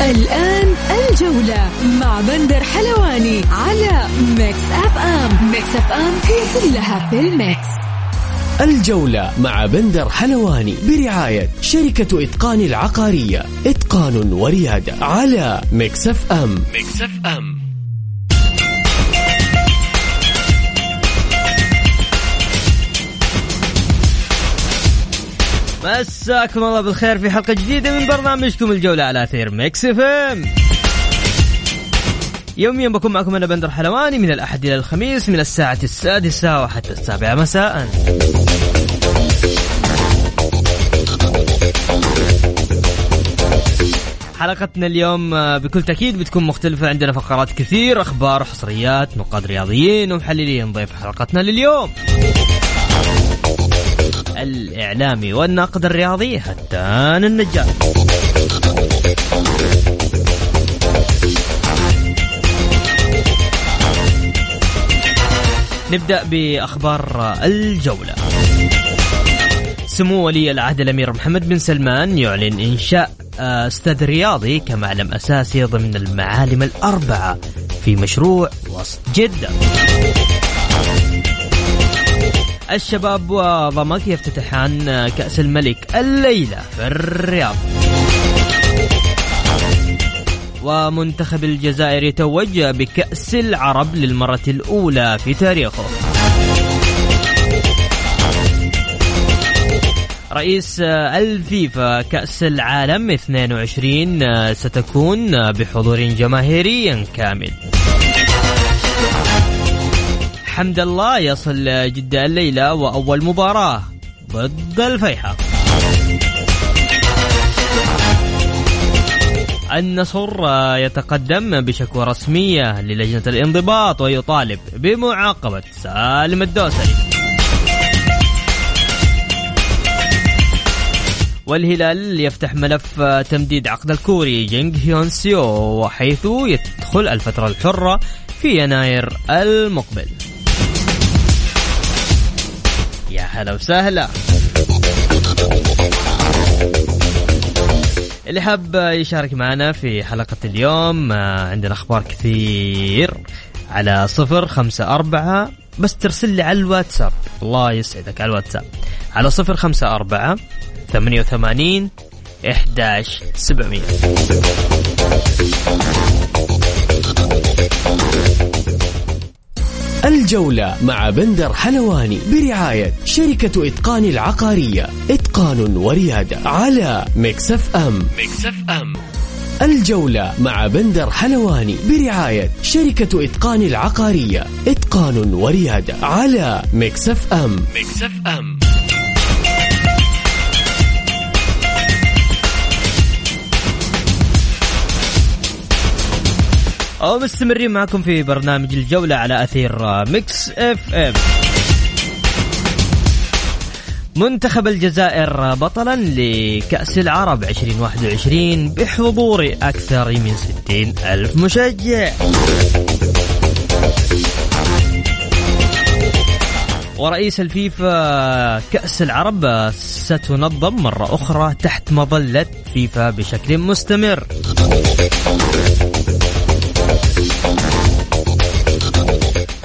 الآن الجولة مع بندر حلواني على Mix FM Mix FM هي كلها في ال mix. الجولة مع بندر حلواني برعاية شركة إتقان العقارية. إتقان وريادة على Mix FM Mix FM مساكم الله بالخير في حلقة جديدة من برنامجكم الجولة على أثير Mix FM. يوميا بكون معكم أنا بندر حلواني من الأحد إلى الخميس من الساعة السادسة وحتى السابعة مساء. حلقتنا اليوم آه، بكل تأكيد بتكون مختلفة. عندنا فقرات كثير أخبار وحصريات نقاد رياضيين ومحللين ضيف حلقتنا لليوم. الإعلامي والناقد الرياضي هتان النجار نبدأ بأخبار الجولة. سمو ولي العهد الأمير محمد بن سلمان يعلن إنشاء آه، استاد رياضي كمعلم أساسي ضمن المعالم الأربعة في مشروع وسط جدة. الشباب وضمك يفتتحان كأس الملك الليلة في الرياض. ومنتخب الجزائر يتوج بكأس العرب للمرة الأولى في تاريخه. رئيس الفيفا كأس العالم 22 ستكون بحضور جماهيري كامل. حمد الله يصل جدة الليلة وأول مباراة ضد الفيحاء النصر يتقدم بشكوى رسمية للجنة الانضباط ويطالب بمعاقبة سالم الدوسري. والهلال يفتح ملف تمديد عقد الكوري جانغ هيون سو وحيث يدخل الفترة الحرة في يناير المقبل. يا هلا وسهلا. اللي حاب يشارك معنا في حلقة اليوم آه، عندنا أخبار كثير. على صفر خمسة أربعة بس ترسل لي على الواتساب. الله يسعدك على الواتساب. على صفر خمسة أربعة ثمانية وثمانين إحداش سبعمية. الجولة مع بندر حلواني برعاية شركة إتقان العقارية. إتقان وريادة على Mix FM. Mix FM. الجولة مع بندر حلواني برعاية شركة إتقان العقارية. إتقان وريادة على Mix FM. Mix FM. ومستمرين معكم في برنامج الجولة على أثير Mix FM. منتخب الجزائر بطلا لكأس العرب 2021 بحضور أكثر من 60 ألف مشجع. ورئيس الفيفا كأس العرب ستنظم مرة أخرى تحت مظلة فيفا بشكل مستمر.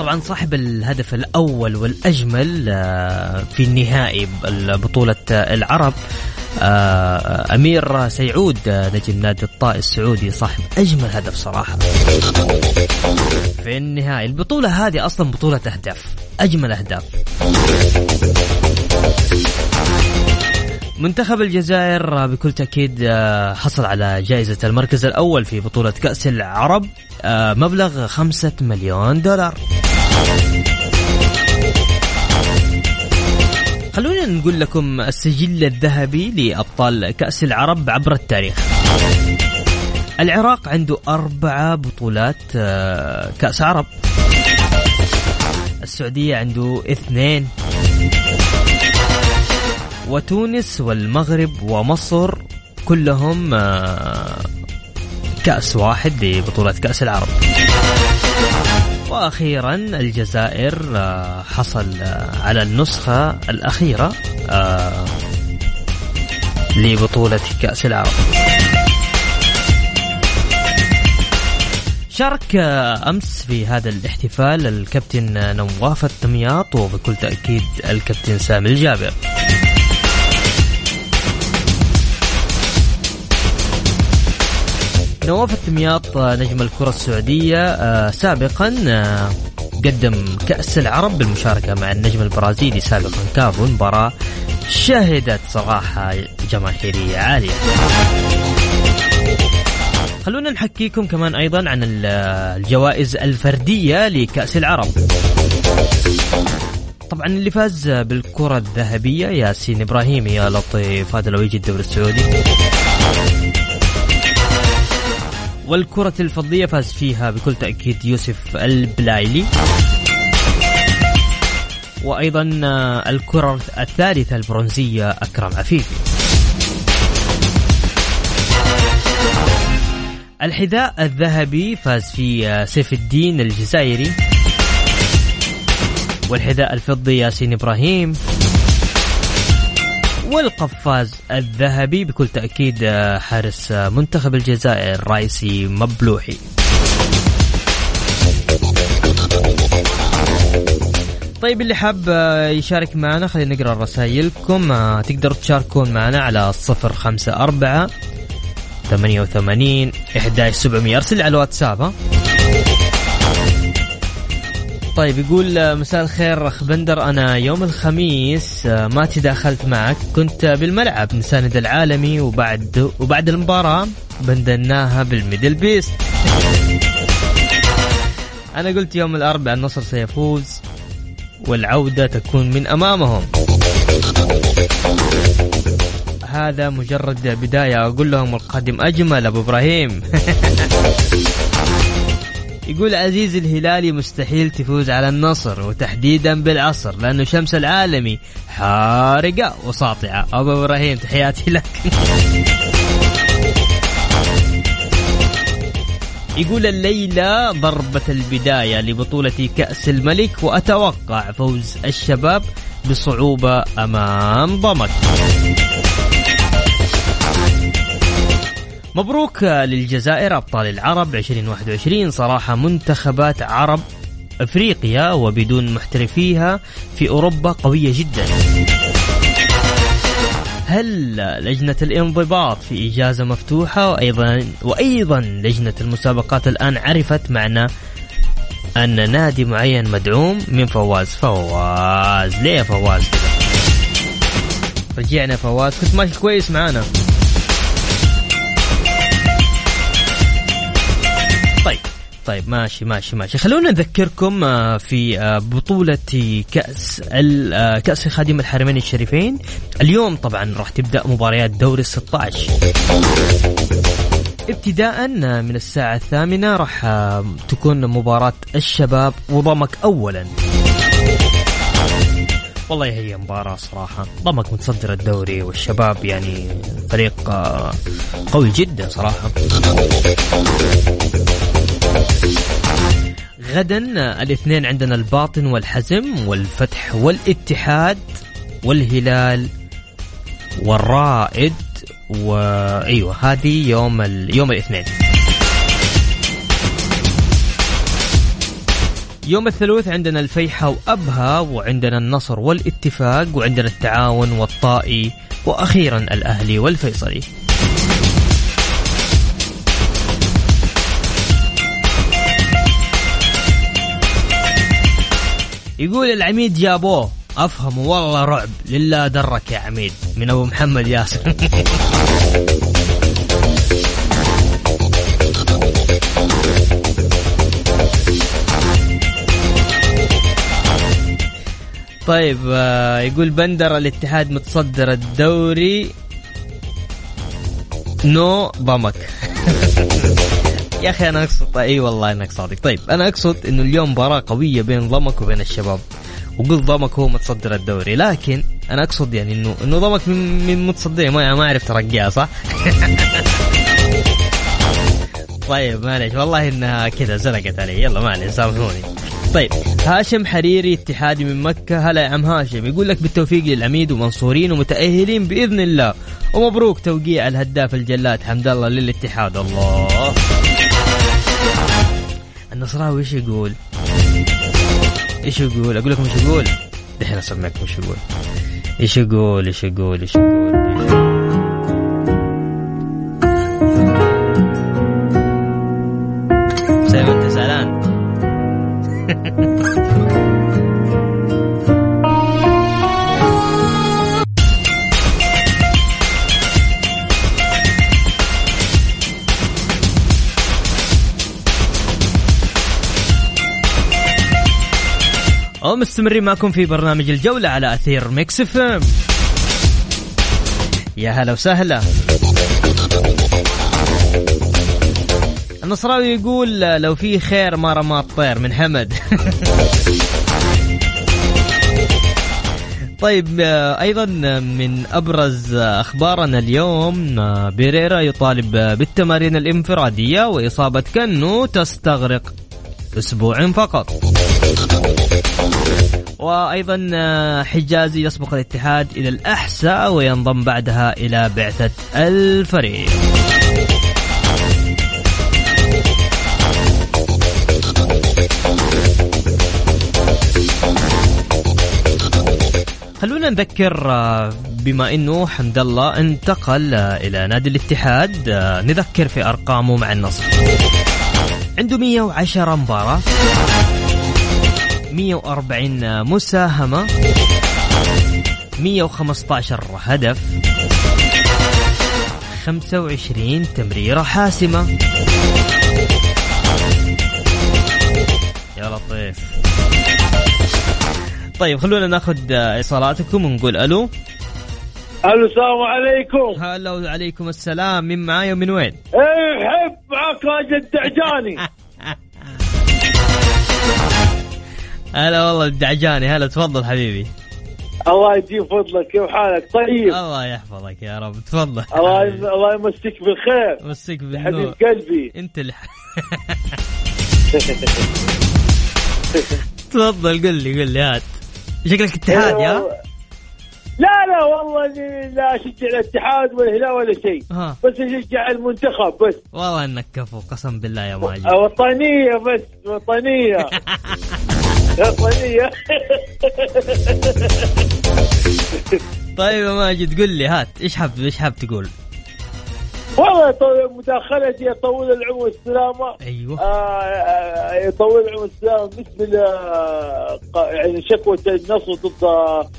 طبعا صاحب الهدف الأول والأجمل آه، في النهائي بطولة العرب آه، أمير سيعود آه، نجم نادي الطائي السعودي صاحب أجمل هدف صراحة. في النهائي البطولة هذه أصلا بطولة أهداف أجمل أهداف. منتخب الجزائر بكل تأكيد حصل على جائزة المركز الأول في بطولة كأس العرب مبلغ خمسة مليون دولار. خلونا نقول لكم السجل الذهبي لأبطال كأس العرب عبر التاريخ. العراق عنده أربعة بطولات آه، كأس عرب. السعودية عنده اثنين. وتونس والمغرب ومصر كلهم آه، كأس واحد ببطولة كأس العرب. وأخيرا الجزائر آه، حصل على النسخة الأخيرة لبطولة كأس العرب شارك أمس في هذا الاحتفال الكابتن نواف الدمياط وبكل تأكيد الكابتن سامي الجابر. نواف الدمياط نجم الكرة السعودية آه، سابقا آه، قدم كأس العرب بالمشاركة مع النجم البرازيلي سابقا كافو مباراة شهدت صراحة جماهيرية عالية. خلونا نحكيكم كمان أيضا عن الجوائز الفردية لكأس العرب طبعا اللي فاز بالكرة الذهبية ياسين إبراهيم يا لطيف هذا لو يجي الدوري السعودي والكرة الفضية فاز فيها بكل تأكيد يوسف البلايلي. وأيضا الكرة الثالثة البرونزية أكرم عفيفي الحذاء الذهبي فاز في سيف الدين الجزائري. والحذاء الفضي ياسين إبراهيم. والقفاز الذهبي بكل تأكيد حارس منتخب الجزائر رايسي مبلوحي. طيب اللي حاب يشارك معنا خلينا نقرأ رسائلكم. تقدروا تشاركون معنا على الصفر خمسة أربعة 88 11700 أرسل على الواتساب ها؟ طيب يقول مساء الخير أخ بندر. أنا يوم الخميس ما تداخلت معك. كنت بالملعب نساند العالمي وبعد وبعد المباراة بندناها بالميدل بيست. أنا قلت يوم الأربعاء النصر سيفوز والعودة تكون من أمامهم. هذا مجرد بداية أقول لهم القادم أجمل أبو إبراهيم. يقول عزيز الهلالي مستحيل تفوز على النصر وتحديدا بالعصر لأنه شمس العالمي حارقة وساطعة. أبو إبراهيم تحياتي لك. يقول الليلة ضربة البداية لبطولة كأس الملك وأتوقع فوز الشباب بصعوبة أمام ضمك. مبروك للجزائر أبطال العرب 2021 صراحة منتخبات عرب أفريقيا وبدون محترفيها في أوروبا قوية جدا. هل لجنة الانضباط في إجازة مفتوحة؟ وأيضا وأيضا لجنة المسابقات الآن عرفت معنى أن نادي معين مدعوم من فواز. فواز ليه فواز رجعنا فواز. كنت ماشي كويس معانا. طيب ماشي ماشي ماشي. خلونا نذكركم آه، في آه، بطولة كأس آه، كأس خادم الحرمين الشريفين. اليوم طبعا راح تبدأ مباريات دوري 16 ابتداء من الساعة الثامنة راح تكون مباراة الشباب وضمك أولا. والله هي مباراة صراحة. ضمك متصدر الدوري والشباب يعني فريق قوي جدا صراحة. غدا الاثنين عندنا الباطن والحزم والفتح والاتحاد والهلال والرائد وايوه هذه يوم ال... يوم الاثنين. يوم الثلاث عندنا الفيحة وأبها وعندنا النصر والاتفاق وعندنا التعاون والطائي وأخيرا الأهلي والفيصلي. يقول العميد جابوه. افهم والله رعب. لله درك يا عميد. من أبو محمد ياسر. طيب آه، يقول بندر الاتحاد متصدر الدوري. نو ضمك يا أخي أنا اقصد إي والله انك صادق طيب أنا أقصد إنه اليوم مباراة قوية بين ضمك وبين الشباب. وقلت ضمك هو متصدر الدوري لكن أنا أقصد يعني انه إنه ضمك من من متصدر ما ما اعرف ترقيها صح؟ طيب معليش. والله إنها كذا زلقت علي. يلا معليش سامحوني. طيب هاشم حريري اتحادي من مكة. هلا يا عم هاشم. يقول لك بالتوفيق للعميد ومنصورين ومتأهلين بإذن الله. ومبروك توقيع الهداف الجلاد حمد الله للاتحاد. الله. النصراوي إيش يقول؟ إيش يقول؟ أقول لكم إيش يقول؟ دحين اسمعكم إيش يقول إيش يقول إيش يقول إيش يقول ومستمرين معكم في برنامج الجولة على أثير Mix FM. يا هلا وسهلا. النصراوي يقول لو في خير ما رمى الطير من حمد. طيب أيضا من أبرز أخبارنا اليوم بيريرا يطالب بالتمارين الانفرادية وإصابة كنو تستغرق. أسبوع فقط. وأيضا حجازي يسبق الاتحاد إلى الأحساء وينضم بعدها إلى بعثة الفريق. خلونا نذكر بما إنه حمد الله انتقل إلى نادي الاتحاد نذكر في أرقامه مع النصر. عنده 110 مباراة 140 مساهمة 115 هدف 25 تمريرة حاسمة. يا لطيف. طيب خلونا ناخذ اتصالاتكم ونقول ألو. ألو السلام عليكم. هلا وعليكم السلام. من معاي ومن وين؟ إيه حب معك راجل الدعجاني هلا والله الدعجاني. هلا تفضل حبيبي. الله يجيب فضلك كيف حالك طيب. الله يحفظك يا رب. تفضل. الله الله يمسك بالخير. حبيب بالنور. قلبي. انت اللي تفضل قل لي قل لي هات. شكلك اتحاد يا؟ لا لا والله لا اشجع الاتحاد ولا الهلال ولا شيء. بس اشجع المنتخب بس. والله انك كفو قسم بالله يا ماجد. وطنية بس. وطنية. وطنيه طيب يا ماجد قل لي هات إيش حاب إيش حاب تقول؟ والله طو- مداخلتي يطول العمر والسلامة. أيوه. آه، آه، يطول العمر السلامه بالنسبة ل ق- يعني شكوى النصر ضد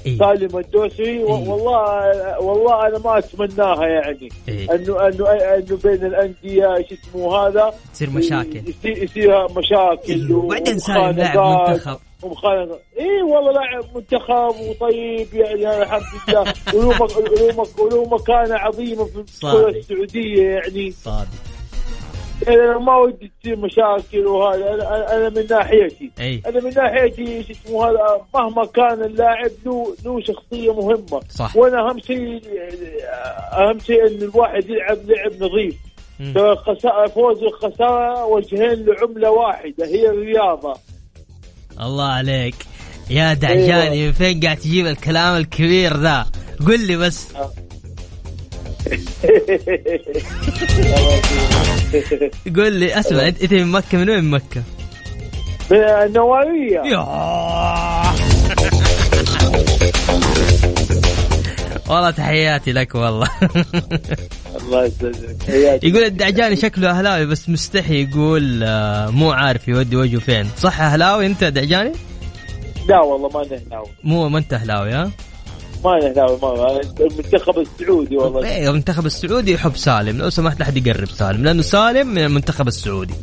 إيه. سالم الدوسري إيه. والله والله أنا ما أتمناها يعني. إيه. أنه أنه أنه بين الأندية شو اسمه هذا؟ تصير مشاكل. يصير مشاكل أيوه وبعدين سالم لاعب منتخب. ومخانقة إي والله لاعب منتخب وطيب يعني الحمد لله. وله مك- وله مك- وله مكانه عظيمه في الكره. السعودية يعني. صادق. يعني أنا ما ودي تصير مشاكل وهذا. أنا أنا من ناحيتي. أي. أنا من ناحيتي شو اسمه هذا مهما كان اللاعب له له شخصية مهمة. صح. وأنا أهم شيء أهم شيء إن الواحد يلعب لعب نظيف. سواء فوز وخساره وجهين لعملة واحدة هي الرياضة. الله عليك. يا دعجاني من فين قاعد تجيب الكلام الكبير ذا؟ قل لي بس. قل لي اسمع انت أنت من مكة؟ من وين من مكة؟ من النوويه والله تحياتي لك والله. الله يسلمك. يقول الدعجاني شكله أهلاوي بس مستحي يقول آه، مو عارف يودي وجهه فين. صح أهلاوي أنت دعجاني؟ لا والله ما نهلاوي مو ما أنت أهلاوي ها؟ ما نهلاوي ما المنتخب السعودي والله. إيه المنتخب السعودي يحب سالم. لو سمحت لا أحد يقرب سالم لأنه سالم من المنتخب السعودي.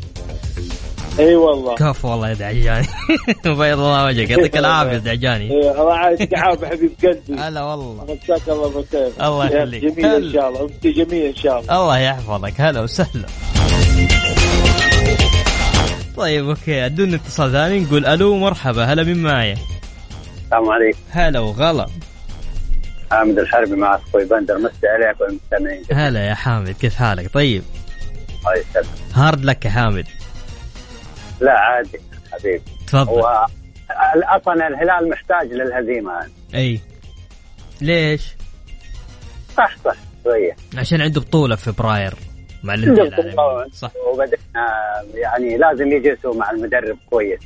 إي والله. كفو والله يا دعجاني. بيض الله وجهك. يعطيك العافية يا دعجاني. إيه، الله يعافيك عافية حبيب قلبي. هلا والله. مساك الله بالخير. الله يا يخليك. جميل إن. شاء الله. انت جميل إن شاء الله. الله يحفظك. هلا وسهلا. طيب okay. ادونا اتصال ثاني. نقول ألو مرحبا. هلا مين معايا؟ السلام عليكم. هلا وغلا. حامد الحربي مع أخوي بندر. مسي عليك والمستمعين. هلا يا حامد. كيف حالك؟ طيب. الله يسلمك. hard luck يا حامد. لا عادي حبيبي. تفضل. هو أصلا الهلال محتاج للهزيمة يعني. أي. ليش؟ صح صح شوية. عشان عنده بطولة في فبراير مع العالمية صح. وبدأنا يعني لازم يجلسوا مع المدرب كويس.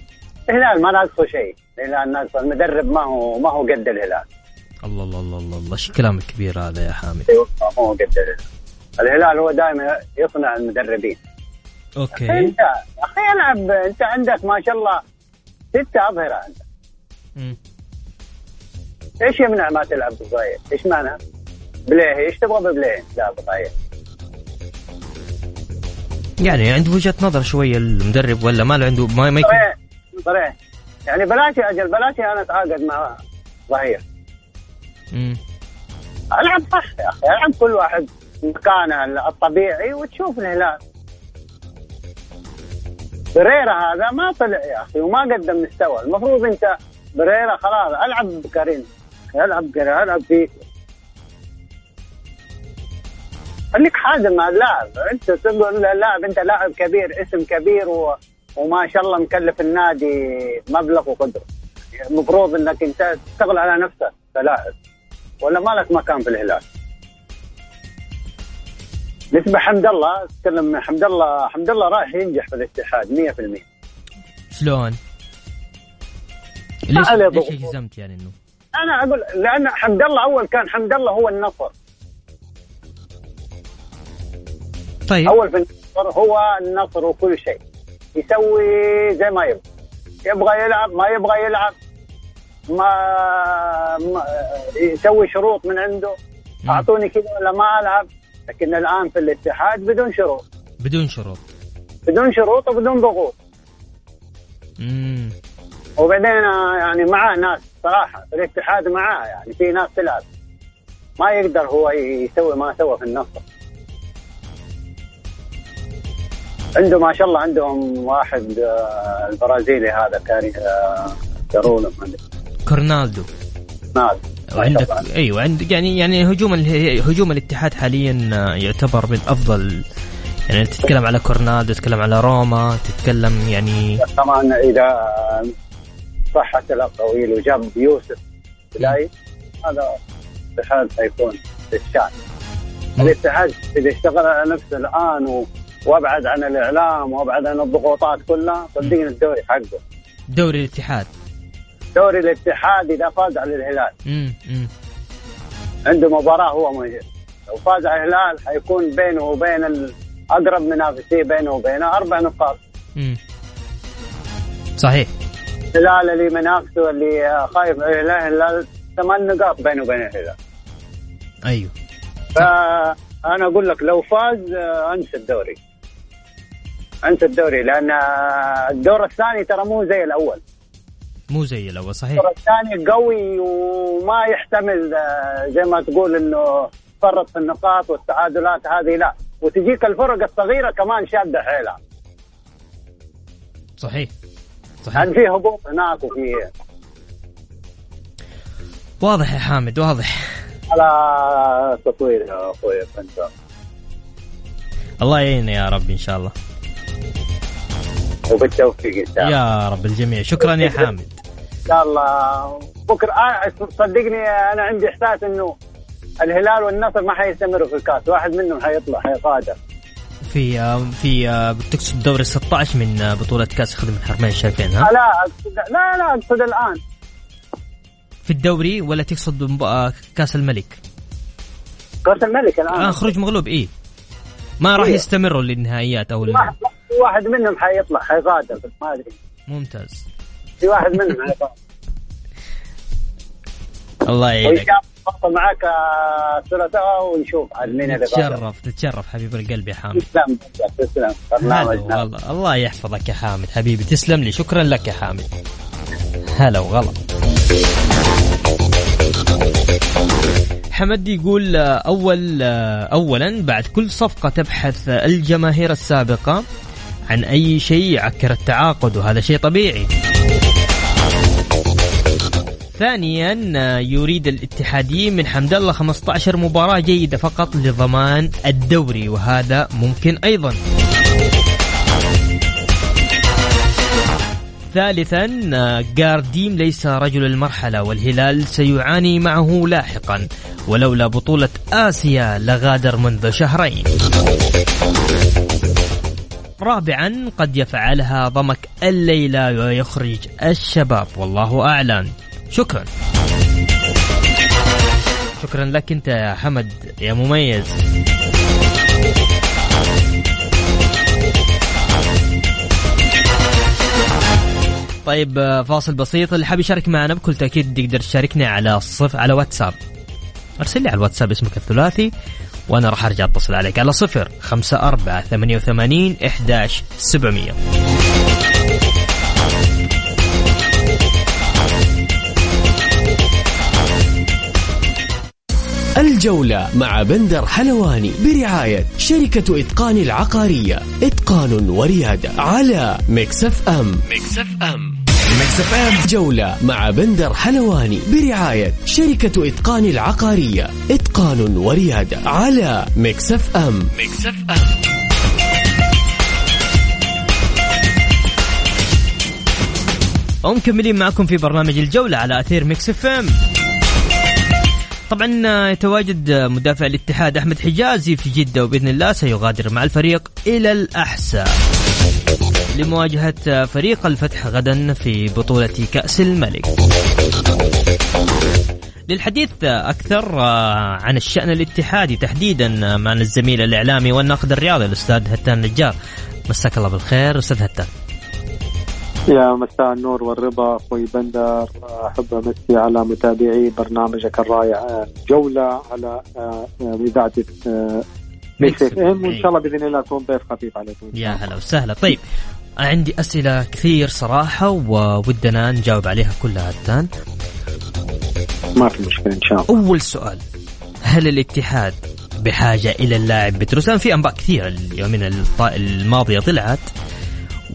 الهلال ما ناقصه شيء. الهلال ناقصه. المدرب ما هو ما هو قد الهلال. الله الله الله الله, الله. إيش الكلام الكبير هذا يا حامد؟ ما هو قد الهلال. الهلال هو دائما يصنع المدربين. أوكي انت أخي ألعب أنت عندك ما شاء الله ستة أظهرة انت مم. إيش يمنع ما تلعب بصغير؟ إيش معنى؟ بليه إيش تبغى ببليه؟ لا بصغير يعني عنده وجهة نظر شوية المدرب ولا ما له عنده ما, ما يكون صريح يعني بلاش يا أجل بلاش أنا أتعاقد مع ظهير. ألعب صح يا أخي ألعب كل واحد مكانه الطبيعي وتشوف الهلال بريرا هذا ما طلع يا أخي وما قدم مستوى. المفروض أنت بريرا خلاص. ألعب بكريم ألعب بكريم ألعب فيك خليك حازم مع اللاعب. أنت تقول للاعب أنت لاعب كبير اسم كبير و... وما شاء الله مكلف النادي مبلغ وقدره. المفروض إنك أنت تشتغل على نفسك كلاعب. ولا ما لك مكان في الهلال؟ بالنسبة حمد الله تكلم حمد الله حمد الله رايح ينجح في الاتحاد 100% شلون؟ ليش ليش. جزمت يعني إنه؟ أنا أقول لأن حمد الله أول كان حمد الله هو النصر. طيب. أول في النصر هو النصر وكل شيء. يسوي زي ما يبغى. يبغى يلعب ما يبغى يلعب. ما, ما يسوي شروط من عنده. أعطوني كذا ولا ما ألعب. لكن الآن في الاتحاد بدون شروط. بدون شروط. بدون شروط وبدون ضغوط. امم وبعدين آه، يعني معاه ناس صراحة. في الاتحاد معاه يعني في ناس تلعب. ما يقدر هو يسوي ما سوى في النصر. عنده ما شاء الله عندهم واحد آه، البرازيلي هذا كاري آه، كارونا ما أدري. كورنالدو. ناد وعندك أيوه عندك يعني يعني هجوم هجوم الاتحاد حاليا آه، يعتبر من أفضل. يعني تتكلم على كورنالدو تتكلم على روما تتكلم يعني طبعا إذا صحت الأقاويل وجاب يوسف بلاي هذا الاتحاد حيكون الشان الاتحاد إذا اشتغل على نفسه الآن. وأبعد عن الإعلام وأبعد عن الضغوطات كلها صدقني الدوري حقه. دوري الاتحاد. دوري الاتحاد إذا فاز على الهلال. عنده مباراة هو موجود لو فاز على الهلال حيكون بينه وبين أقرب منافسيه بينه وبينه أربع نقاط. صحيح. الهلال اللي منافسه اللي خايف الهلال الهلال ثمان نقاط بينه وبين الهلال. أيوه. فانا أقول لك لو فاز آه، أنسى الدوري. أنسى الدوري لأن آه، الدور الثاني ترى مو زي الأول. مو زي الأول صحيح. الثاني قوي وما يحتمل آه، زي ما تقول إنه فرط في النقاط والتعادلات هذه لا. وتجيك الفرق الصغيرة كمان شادة حيلها. صحيح صحيح. يعني في هبوط هناك وفي واضح يا حامد واضح. على تطوير يا أخوي انت الله يعيننا يا رب إن شاء الله. وبالتوفيق إن شاء الله. يا رب الجميع. شكرا يا حامد. شاء الله. بكرة آه صدقني أنا عندي إحساس إنه الهلال والنصر ما حيستمروا في الكاس. واحد منهم حيطلع حيصادر. في آه، في آه، بتقصد دوري 16 من بطولة كأس خدمة الحرمين الشريفين ها؟ لا أقصد لا لا أقصد الآن. في الدوري ولا تقصد كأس الملك؟ كاس الملك الآن. آه خروج مغلوب إيه. ما راح إيه. يستمروا للنهائيات أو واحد واحد منهم حيطلع حيصادر بس ما أدري. ممتاز. في واحد منهم حيصادر الله يعينك. معك صورة سوا ونشوف عاد مين اللي. تتشرف تتشرف حبيب القلب يا حامد. تسلم تسلم. والله. الله يحفظك يا حامد حبيبي. تسلم لي. شكرا لك يا حامد. هلا وغلا. حمد يقول آه، أول آه، أولا بعد كل صفقة تبحث الجماهير السابقة عن أي شيء يعكر التعاقد وهذا شيء طبيعي. ثانيا آه، يريد الاتحاديين من حمد الله 15 مباراة جيدة فقط لضمان الدوري وهذا ممكن أيضا. ثالثا آه، جارديم ليس رجل المرحلة والهلال سيعاني معه لاحقا. ولولا بطولة آسيا لغادر منذ شهرين. رابعا قد يفعلها ضمك الليلة ويخرج الشباب والله أعلم شكرا. شكرا لك أنت يا حمد يا مميز. طيب فاصل بسيط. اللي حاب يشارك معنا بكل تأكيد تقدر تشاركني على الصف على واتساب. أرسل لي على الواتساب اسمك الثلاثي وأنا راح أرجع أتصل عليك. على صفر خمسة أربعة ثمانية وثمانين إحداش سبعمية. الجولة مع بندر حلواني برعاية شركة إتقان العقارية. إتقان وريادة على Mix FM. Mix FM. Mix FM. جولة مع بندر حلواني برعاية شركة إتقان العقارية. إتقان وريادة على Mix FM. Mix FM. ومكملين معكم في برنامج الجولة على أثير Mix FM. طبعا آه، يتواجد آه، مدافع الاتحاد أحمد حجازي في جدة وبإذن الله سيغادر مع الفريق إلى الأحساء لمواجهة آه، فريق الفتح غدا في بطولة كأس الملك. للحديث آه، عن الشأن الاتحادي تحديدا معنا الزميل الإعلامي والناقد الرياضي الأستاذ هتان نجار. مساك الله بالخير أستاذ هتان. يا مساء النور والرضا أخوي بندر. أحب أمسي على متابعي برنامجك الرائع جولة على آه، إذاعة آه، Mix FM وإن شاء الله بإذن الله اكون ضيف خفيف عليكم يا هلا وسهلا. طيب عندي أسئلة كثير صراحة وودنا نجاوب عليها كلها هتان ما في مشكلة إن شاء الله. أول سؤال هل الاتحاد بحاجة إلى اللاعب بتروس في أنباء كثيرة اليومين الماضية طلعت.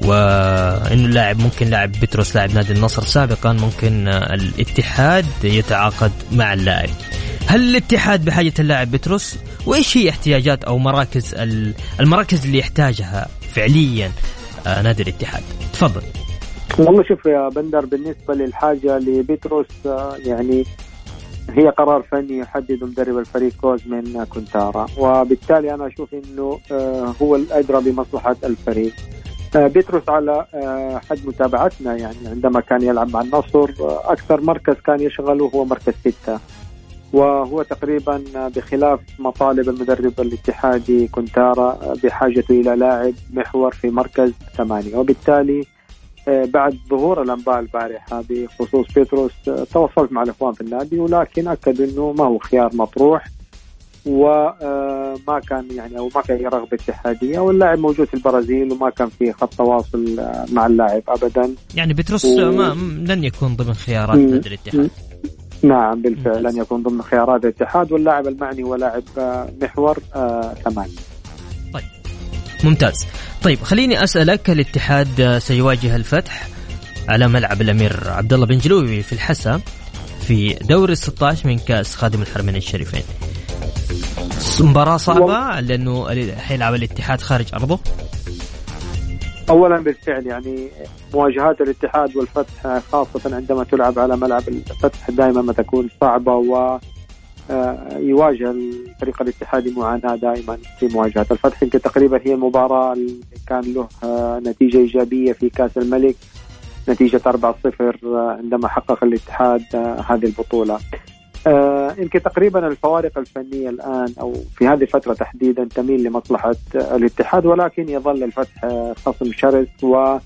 وإنه اللاعب ممكن لاعب بتروس لاعب نادي النصر سابقا ممكن آه، الاتحاد يتعاقد مع اللاعب. هل الاتحاد بحاجة اللاعب بتروس وإيش هي احتياجات أو مراكز ال- المراكز اللي يحتاجها فعليا آه، نادي الاتحاد؟ تفضل. والله شوف يا بندر بالنسبة للحاجة لبيتروس آه، يعني هي قرار فني يحدد مدرب الفريق كوزمين كونتارا. وبالتالي أنا أشوف إنه آه، هو الأدرى بمصلحة الفريق. بيتروس على آه، حد متابعتنا يعني عندما كان يلعب مع النصر آه، أكثر مركز كان يشغله هو مركز ستة. وهو تقريبا آه، بخلاف مطالب المدرب الاتحادي كونتارا آه، بحاجته إلى لاعب محور في مركز ثمانية. وبالتالي آه، بعد ظهور الأنباء البارحة بخصوص بيتروس آه، تواصلت مع الإخوان في النادي ولكن أكدوا إنه ما هو خيار مطروح. وما كان يعني أو ما في اي رغبة اتحادية واللاعب موجود في البرازيل وما كان في خط تواصل آه، مع اللاعب ابدا. يعني بتروس و- ما لن يكون ضمن خيارات. نادي الاتحاد. نعم بالفعل لن يكون ضمن خيارات الاتحاد. واللاعب المعني هو لاعب آه، محور آه، ثمانية. ممتاز. طيب خليني أسألك الاتحاد آه، سيواجه الفتح على ملعب الأمير عبد الله بن جلوبي في الحسا في دوري 16 من كأس خادم الحرمين الشريفين. مباراة صعبة لأنه حيلعب الاتحاد خارج أرضه. اولا بالفعل يعني مواجهات الاتحاد والفتح خاصة عندما تلعب على ملعب الفتح دائما ما تكون صعبة و آه، يواجه الفريق الاتحادي معاناة دائما في مواجهة الفتح. يمكن تقريبا هي المباراة اللي كان له آه، نتيجة إيجابية في كأس الملك نتيجة 4-0 آه، عندما حقق الاتحاد هذه البطولة. آه، يمكن تقريبا الفوارق الفنية الآن أو في هذه الفترة تحديدا تميل لمصلحة آه، الاتحاد ولكن يظل الفتح آه، خصم شرس و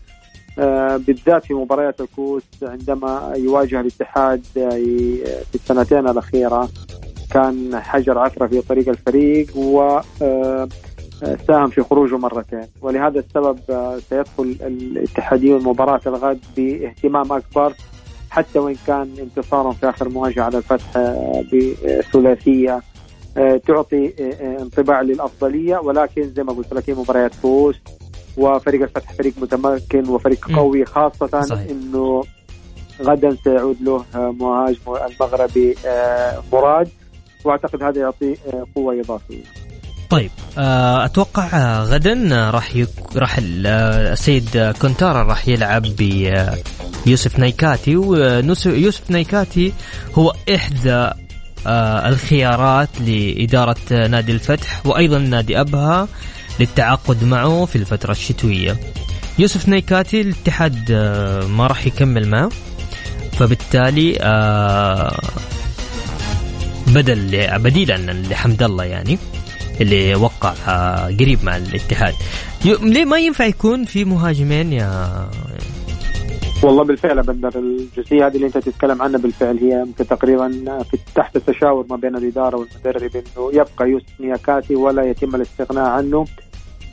آه، بالذات في مباريات الكوس عندما يواجه الاتحاد آه، في السنتين الأخيرة كان حجر عثرة في طريق الفريق و ساهم في خروجه مرتين. ولهذا السبب سيدخل الاتحاديون مباراة الغد باهتمام أكبر حتى وإن كان انتصارهم في آخر مواجهة على الفتح بثلاثية تعطي انطباع للأفضلية ولكن زي ما قلت لك هي مباريات كوس وفريق الفتح فريق متمكن وفريق قوي خاصة صحيح. إنه غدا سيعود له مهاجم المغربي آه، مراد وأعتقد هذا يعطي آه، قوة إضافية. طيب آه، أتوقع غدا راح يك... راح السيد كونتارا راح يلعب بيوسف نايكاتي ويوسف نايكاتي هو إحدى الخيارات لإدارة نادي الفتح وأيضا نادي أبها للتعاقد معه في الفترة الشتوية. يوسف نيكاتي الاتحاد آه، ما راح يكمل معه فبالتالي آه، بدل بديلا لحمد الله يعني. اللي وقع آه، قريب مع الاتحاد. ليه ما ينفع يكون في مهاجمين يا والله بالفعل بندر الجزئيه هذه اللي انت تتكلم عنها بالفعل هي تقريبا في تحت التشاور ما بين الإدارة والمدرب إنه يبقى يوسف نياكاتي ولا يتم الاستغناء عنه.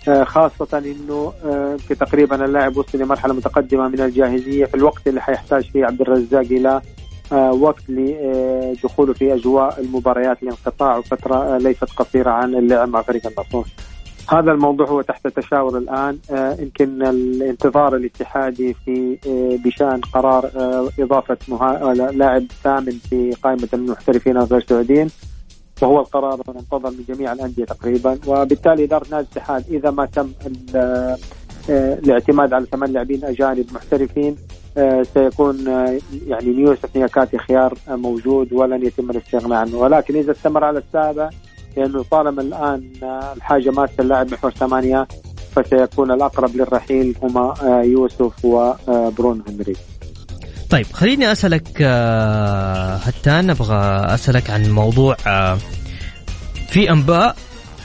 آه، خاصة إنه آه، في تقريبا اللاعب وصل لمرحلة متقدمة من الجاهزية في الوقت اللي حيحتاج فيه عبد الرزاق إلى آه، وقت لدخوله في أجواء المباريات لانقطاع فترة ليست قصيرة عن اللعب مع فريق النصر. هذا الموضوع هو تحت تشاور الآن. يمكن الانتظار الاتحادي في بشأن قرار إضافة لاعب ثامن في قائمة المحترفين الغير سعوديين. وهو القرار المنتظر من جميع الأندية تقريبا. وبالتالي إدارة نادي الاتحاد إذا ما تم آه، الاعتماد على ثمان لاعبين أجانب محترفين آه، سيكون آه، يعني يوسف نياكاتي خيار موجود ولن يتم الاستغناء عنه ولكن إذا استمر على السابع لأنه طالما الآن الحاجة ماسه اللاعب محور ثمانية فسيكون الأقرب للرحيل هما يوسف وبرون هنري. طيب خليني أسألك آه، هتان أبغى أسألك عن موضوع آه، في أنباء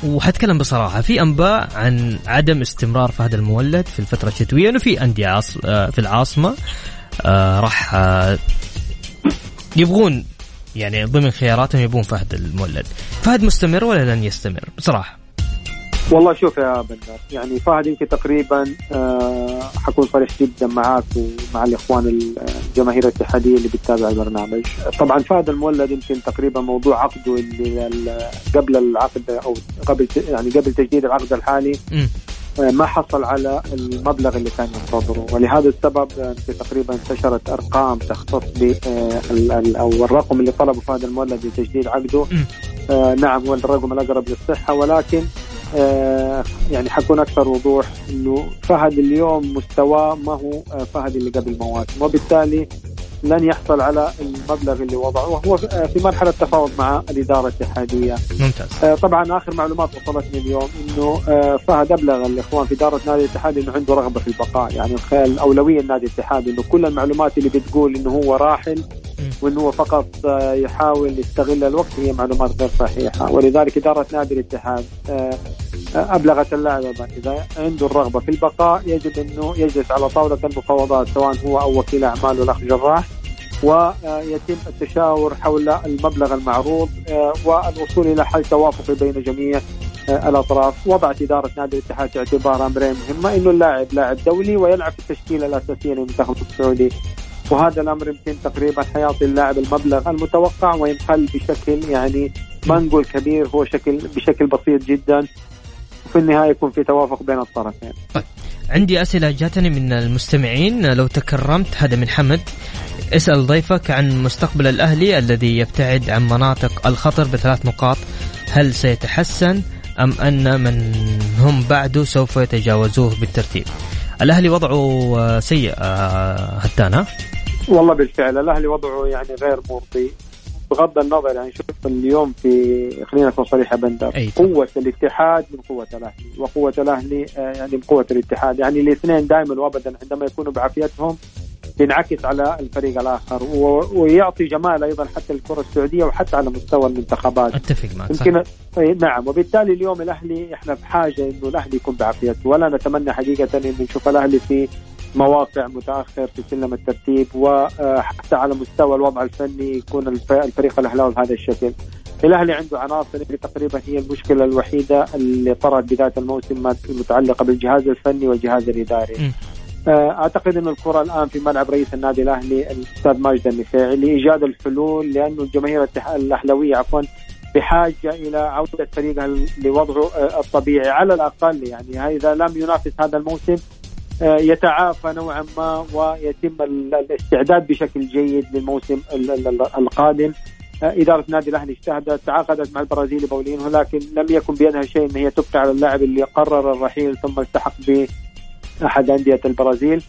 وحتكلم بصراحة في أنباء عن عدم استمرار فهد المولد في الفترة الشتوية إنه في أندية عاص... آه، في العاصمة راح يبغون يعني ضمن خياراتهم يبغون فهد المولد. فهد مستمر ولا لن يستمر؟ بصراحة. والله شوف يا بندر يعني فهد يمكن تقريبا آه حكون صريح جدا معاك ومع الإخوان الجماهير الاتحادية اللي بتتابع البرنامج. طبعا فهد المولد يمكن تقريبا موضوع عقده اللي قبل العقد أو قبل يعني قبل تجديد العقد الحالي آه ما حصل على المبلغ اللي كان ينتظره. ولهذا السبب آه تقريبا انتشرت أرقام تختص ب آه أو الرقم اللي طلبه فهد المولد لتجديد عقده. نعم هو الرقم الأقرب للصحة ولكن يعني حكون أكثر وضوح إنه فهد اليوم مستواه ما هو آه، فهد اللي قبل مواسم وبالتالي لن يحصل على المبلغ اللي وضعه وهو آه، في مرحلة تفاوض مع الإدارة الاتحادية. ممتاز. طبعا آخر معلومات وصلتني اليوم إنه فهد أبلغ الإخوان في إدارة نادي الاتحاد إنه عنده رغبة في البقاء يعني الاولويه لنادي الاتحاد إنه كل المعلومات اللي بتقول إنه هو راحل وإنه هو فقط يحاول يستغل الوقت هي معلومات غير صحيحة. ولذلك إدارة نادي الاتحاد أبلغت اللاعب إذا عنده الرغبة في البقاء يجب إنه يجلس على طاولة المفاوضات سواء هو أو وكيل اعماله الأخ جراح ويتم التشاور حول المبلغ المعروض آه، والوصول إلى حل توافقي بين جميع آه، الأطراف. وضعت إدارة نادي الاتحاد في اعتبار امرين مهمة إنه اللاعب لاعب دولي ويلعب في التشكيلة الأساسية للمنتخب السعودي. وهذا الأمر يمكن تقريبا حيعطي اللاعب المبلغ المتوقع وينقل بشكل يعني ما نقول كبير هو شكل بشكل بسيط جدا. وفي النهاية يكون في توافق بين الطرفين. طيب. عندي أسئلة جاتني من المستمعين. لو تكرمت هذا من حمد. اسأل ضيفك عن مستقبل الأهلي الذي يبتعد عن مناطق الخطر بثلاث نقاط. هل سيتحسن أم أن من هم بعده سوف يتجاوزوه بالترتيب؟ الأهلي وضعه سيء آه، هتان والله بالفعل الأهلي وضعه يعني غير مرضي بغض النظر يعني شوف اليوم في خلينا نكون صريحة بندر قوة الاتحاد من قوة الأهلي وقوة الأهلي آه، يعني من قوة الاتحاد. يعني الاثنين دائما وابدا عندما يكونوا بعافيتهم ينعكس على الفريق الآخر ويعطي جمال أيضا حتى الكره السعودية وحتى على مستوى المنتخبات. أتفق معك يمكن نعم. وبالتالي اليوم الأهلي إحنا بحاجه إنه الأهلي يكون بعافيته. ولا نتمنى حقيقة إنه نشوف الأهلي في مواقع متأخر في سلم الترتيب وحتى على مستوى الوضع الفني يكون الفريق الاهلاوي بهذا الشكل. الأهلي عنده عناصر اللي تقريبا هي المشكلة الوحيدة اللي طرأت بداية الموسم المتعلقه بالجهاز الفني والجهاز الإداري. آه، أعتقد إن الكرة الآن في ملعب رئيس النادي الأهلي الأستاذ ماجد النفيعي لإيجاد الحلول لأنه الجماهير الأهلاوية عفوا بحاجة إلى عودة فريقها لوضعه آه، الطبيعي على الأقل يعني اذا لم ينافس هذا الموسم يتعافى نوعا ما ويتم الاستعداد بشكل جيد للموسم القادم. إدارة نادي الأهلي اجتهدت تعاقدت مع البرازيلي باولينو لكن لم يكن بيدها شيء أن هي تبقي على اللاعب اللي قرر الرحيل ثم التحق بأحد أندية البرازيل.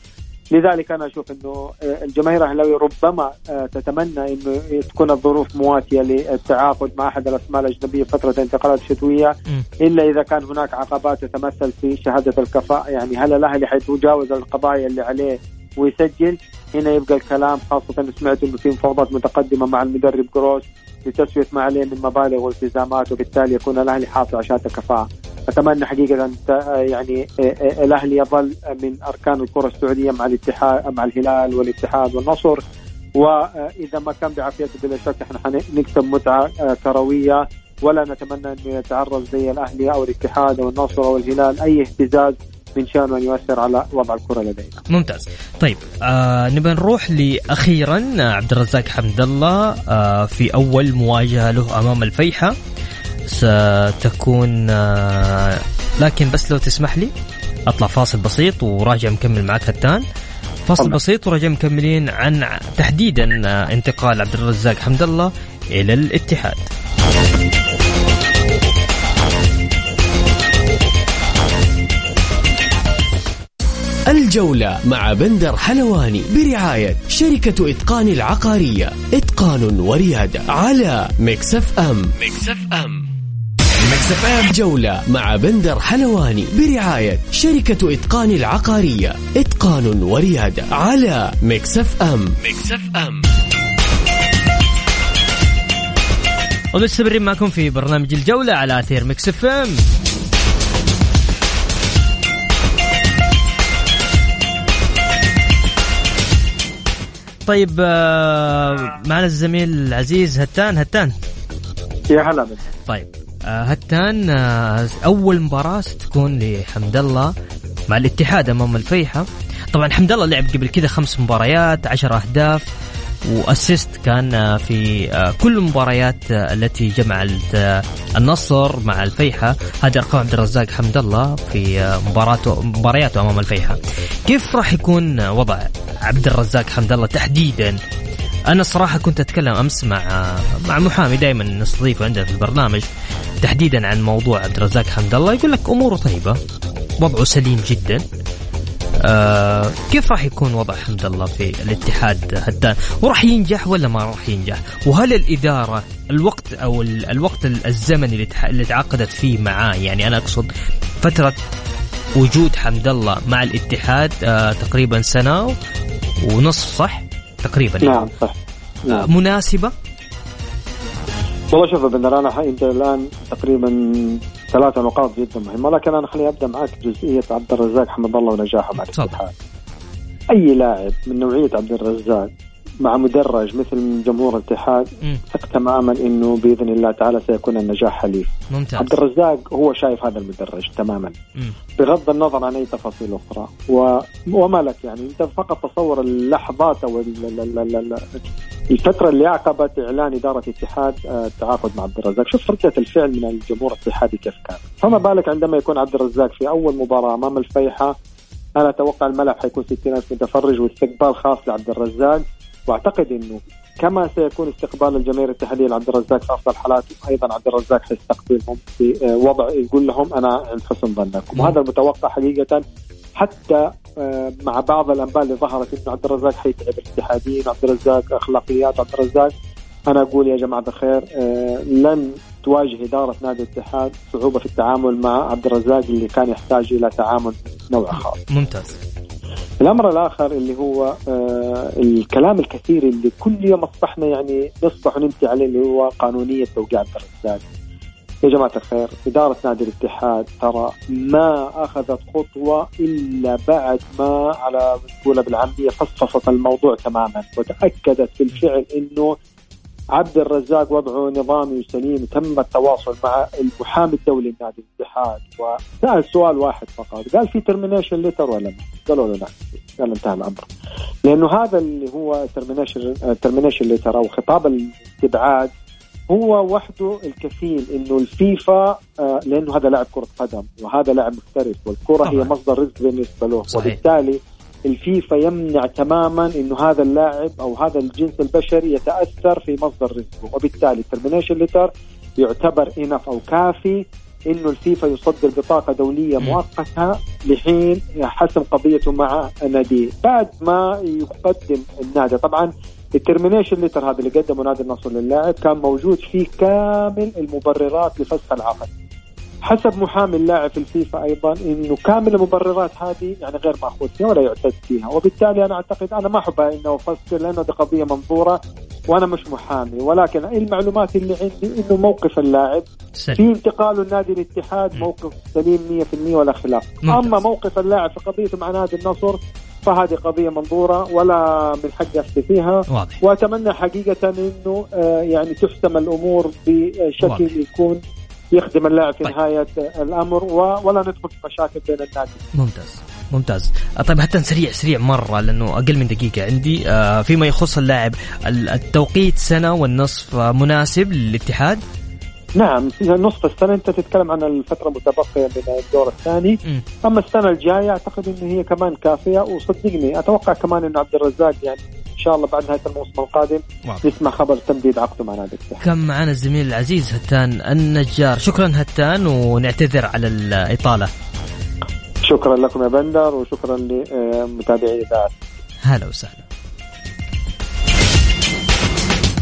لذلك أنا أشوف إنه آه، الجماهير الأهلاوية ربما آه، تتمنى إنه تكون الظروف مواتية للتعاقد مع أحد الأسماء الأجنبية فترة الانتقالات الشتوية. إلا إذا كان هناك عقبات تتمثل في شهادة الكفاءة. يعني هل الأهلي حيتجاوز القضايا اللي عليه ويسجل؟ هنا يبقى الكلام خاصة سمعت إنه في مفاوضات متقدمة مع المدرب جروس لتسوية ما عليه من مبالغ والتزامات وبالتالي يكون الأهلي حاصل على شهاده الكفاءة. أتمنى حقيقة أن يعني الأهلي يظل من أركان الكرة السعودية مع الاتحاد مع الهلال والاتحاد والنصر وإذا ما كان بعافيته بلا شك إحنا حنكسب متعة كروية ولا نتمنى انه يتعرض زي الأهلي أو الاتحاد أو النصر أو الهلال أي اهتزاز من شأنه أن يؤثر على وضع الكرة لدينا. ممتاز. طيب آه نبي نروح لاخيرا عبد الرزاق حمد الله آه في أول مواجهة له أمام الفيحة ستكون آه، لكن بس لو تسمح لي أطلع فاصل بسيط وراجع مكمل معك هتان. فاصل طبعا. بسيط وراجع مكملين عن تحديدا آه، انتقال عبد الرزاق حمد الله إلى الاتحاد. الجولة مع بندر حلواني برعاية شركة إتقان العقارية. إتقان وريادة على Mix FM. Mix FM. Mix FM جولة مع بندر حلواني برعاية شركة إتقان العقارية. إتقان وريادة على Mix FM Mix FM ومستمرين معكم في برنامج الجولة على أثير Mix FM طيب آه، معنا الزميل العزيز هتان. هتان. يا هلا طيب. آه، هتان آه، أول مباراة ستكون لحمد الله مع الاتحاد أمام الفيحة. طبعا حمد الله لعب قبل كذا خمس مباريات عشر أهداف وأسيست كان آه، في كل المباريات التي جمعت النصر مع الفيحة. هذه ارقام عبد الرزاق حمد الله في مباراته مبارياته أمام الفيحة. كيف راح يكون وضع عبد الرزاق حمد الله تحديدا أنا الصراحه كنت أتكلم أمس مع مع محامي دائما نستضيفه عندنا في البرنامج تحديدا عن موضوع عبد الرزاق حمد الله يقول لك أموره طيبة وضعه سليم جدا. آه كيف راح يكون وضع حمد الله في الاتحاد هدان وراح ينجح ولا ما راح ينجح؟ وهل الإدارة الوقت أو الوقت الزمني اللي تعاقدت فيه معاه يعني أنا أقصد فترة وجود حمد الله مع الاتحاد آه تقريبا سنة ونصف صح؟ تقريبا. نعم صح. نعم. مناسبة؟ والله شوف بندر أنا انت الآن تقريبا ثلاثة نقاط جدا مهمة لكن أنا خليني أبدأ معك جزئية عبد الرزاق حمد الله ونجاحه مع الاتحاد أي لاعب من نوعية عبد الرزاق مع مدرج مثل جمهور الاتحاد ثق تماما إنه بإذن الله تعالى سيكون النجاح حليف. ممتاز. عبد الرزاق هو شايف هذا المدرج تماما. مم. بغض النظر عن أي تفاصيل أخرى و... وما لك يعني أنت فقط تصور اللحظات أو الفترة اللي عقبت إعلان إدارة الاتحاد آه، التعاقد مع عبد الرزاق. شوف رده الفعل من الجمهور الاتحادي كيف كان. فما بالك عندما يكون عبد الرزاق في أول مباراة أمام الفيحة أنا أتوقع الملعب حيكون 60000 متفرج واستقبال خاص لعبد الرزاق. واعتقد إنه كما سيكون استقبال الجماهير الاتحاديه لعبد الرزاق في أفضل حالاته أيضا عبد الرزاق حيستقبلهم في آه، وضع يقول لهم أنا عند حسن ظنكم وهذا المتوقع حقيقة حتى آه، مع بعض الأنباء اللي ظهرت إنه عبد الرزاق حيتعب الاتحاديين عبد الرزاق أخلاقيات عبد الرزاق أنا أقول يا جماعة الخير آه، لن تواجه إدارة نادي الاتحاد صعوبة في التعامل مع عبد الرزاق اللي كان يحتاج إلى تعامل نوع خاص. ممتاز. الأمر الآخر اللي هو آه الكلام الكثير اللي كل يوم اصبحنا يعني نصبح ونمسي عليه اللي هو قانونية توقيع الرزاق. يا جماعة الخير إدارة نادي الاتحاد ترى ما أخذت خطوة إلا بعد ما على نقولها بالعامية فصفصت الموضوع تماما وتأكدت بالفعل أنه عبد الرزاق وضعه نظامي وسليم تم التواصل مع المحامي الدولي لنادي الاتحاد. وسأل سؤال واحد فقط. قال في termination letter ولا لا؟ قالوا له لا. قال انتهى الأمر. لأنه هذا اللي هو termination termination letter أو خطاب الاستبعاد هو وحده الكفيل إنه الفيفا آه لأنه هذا لاعب كرة قدم. وهذا لاعب محترف. والكرة هي مصدر رزق بالنسبة له. صحيح. وبالتالي الفيفا يمنع تماما إنه هذا اللاعب أو هذا الجنس البشري يتأثر في مصدر رزقه؟ وبالتالي ال termination letter يعتبر enough أو كافي إنه الفيفا يصدر بطاقة دولية مؤقتة لحين حسم قضيته مع النادي. بعد ما يقدم النادي طبعا ال termination letter هذا اللي قدمه نادي النصر للاعب كان موجود فيه كامل المبررات لفسخ العقد. حسب محامي اللاعب في الفيفا أيضا إنه كامل المبررات هذه يعني غير ماخوذ فيها ولا يعتد فيها. وبالتالي أنا أعتقد أنا ما أحب إنه أفسر لأنه دي قضية منظورة وأنا مش محامي. ولكن المعلومات اللي عندي؟ إنه موقف اللاعب في انتقاله لنادي الاتحاد موقف سليم 100% ولا خلاف. أما موقف اللاعب في قضيته مع نادي النصر فهذه قضية منظورة ولا من حقي أفتي فيها. واضح. وأتمنى حقيقة أنه آه، يعني تحسم الأمور بشكل واضح. يكون يخدم اللاعب في طيب. نهاية الأمر ولا ندخل في مشاكل بين النادي ممتاز. ممتاز. آه، طيب حتى سريع سريع مرة لأنه أقل من دقيقة عندي. آه، فيما يخص اللاعب التوقيت سنة والنصف مناسب للاتحاد؟ نعم في نصف السنة. أنت تتكلم عن الفترة المتبقية من الدور الثاني. م. أما السنة الجاية أعتقد انه هي كمان كافية. وصدقني أتوقع كمان انه عبد الرزاق يعني إن شاء الله بعد نهاية الموسم القادم واضح. نسمع خبر تمديد عقده مع نادي كم معنا الزميل العزيز هتان النجار. شكرا هتان ونعتذر على الإطالة. شكرا لكم يا بندر وشكرا لمتابعي إذاعة. هلا وسهلا.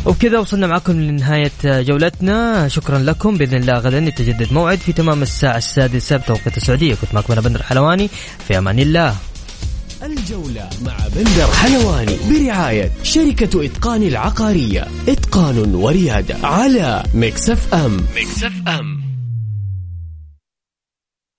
وبكذا وصلنا معكم لنهاية جولتنا. شكرا لكم. بإذن الله غدا يتجدد موعد في تمام الساعة السادسة بتوقيت السعودية. كنت معكم أنا بندر حلواني. في أمان الله. الجولة مع بندر حلواني برعاية شركة إتقان العقارية. إتقان وريادة على Mix FM. Mix FM.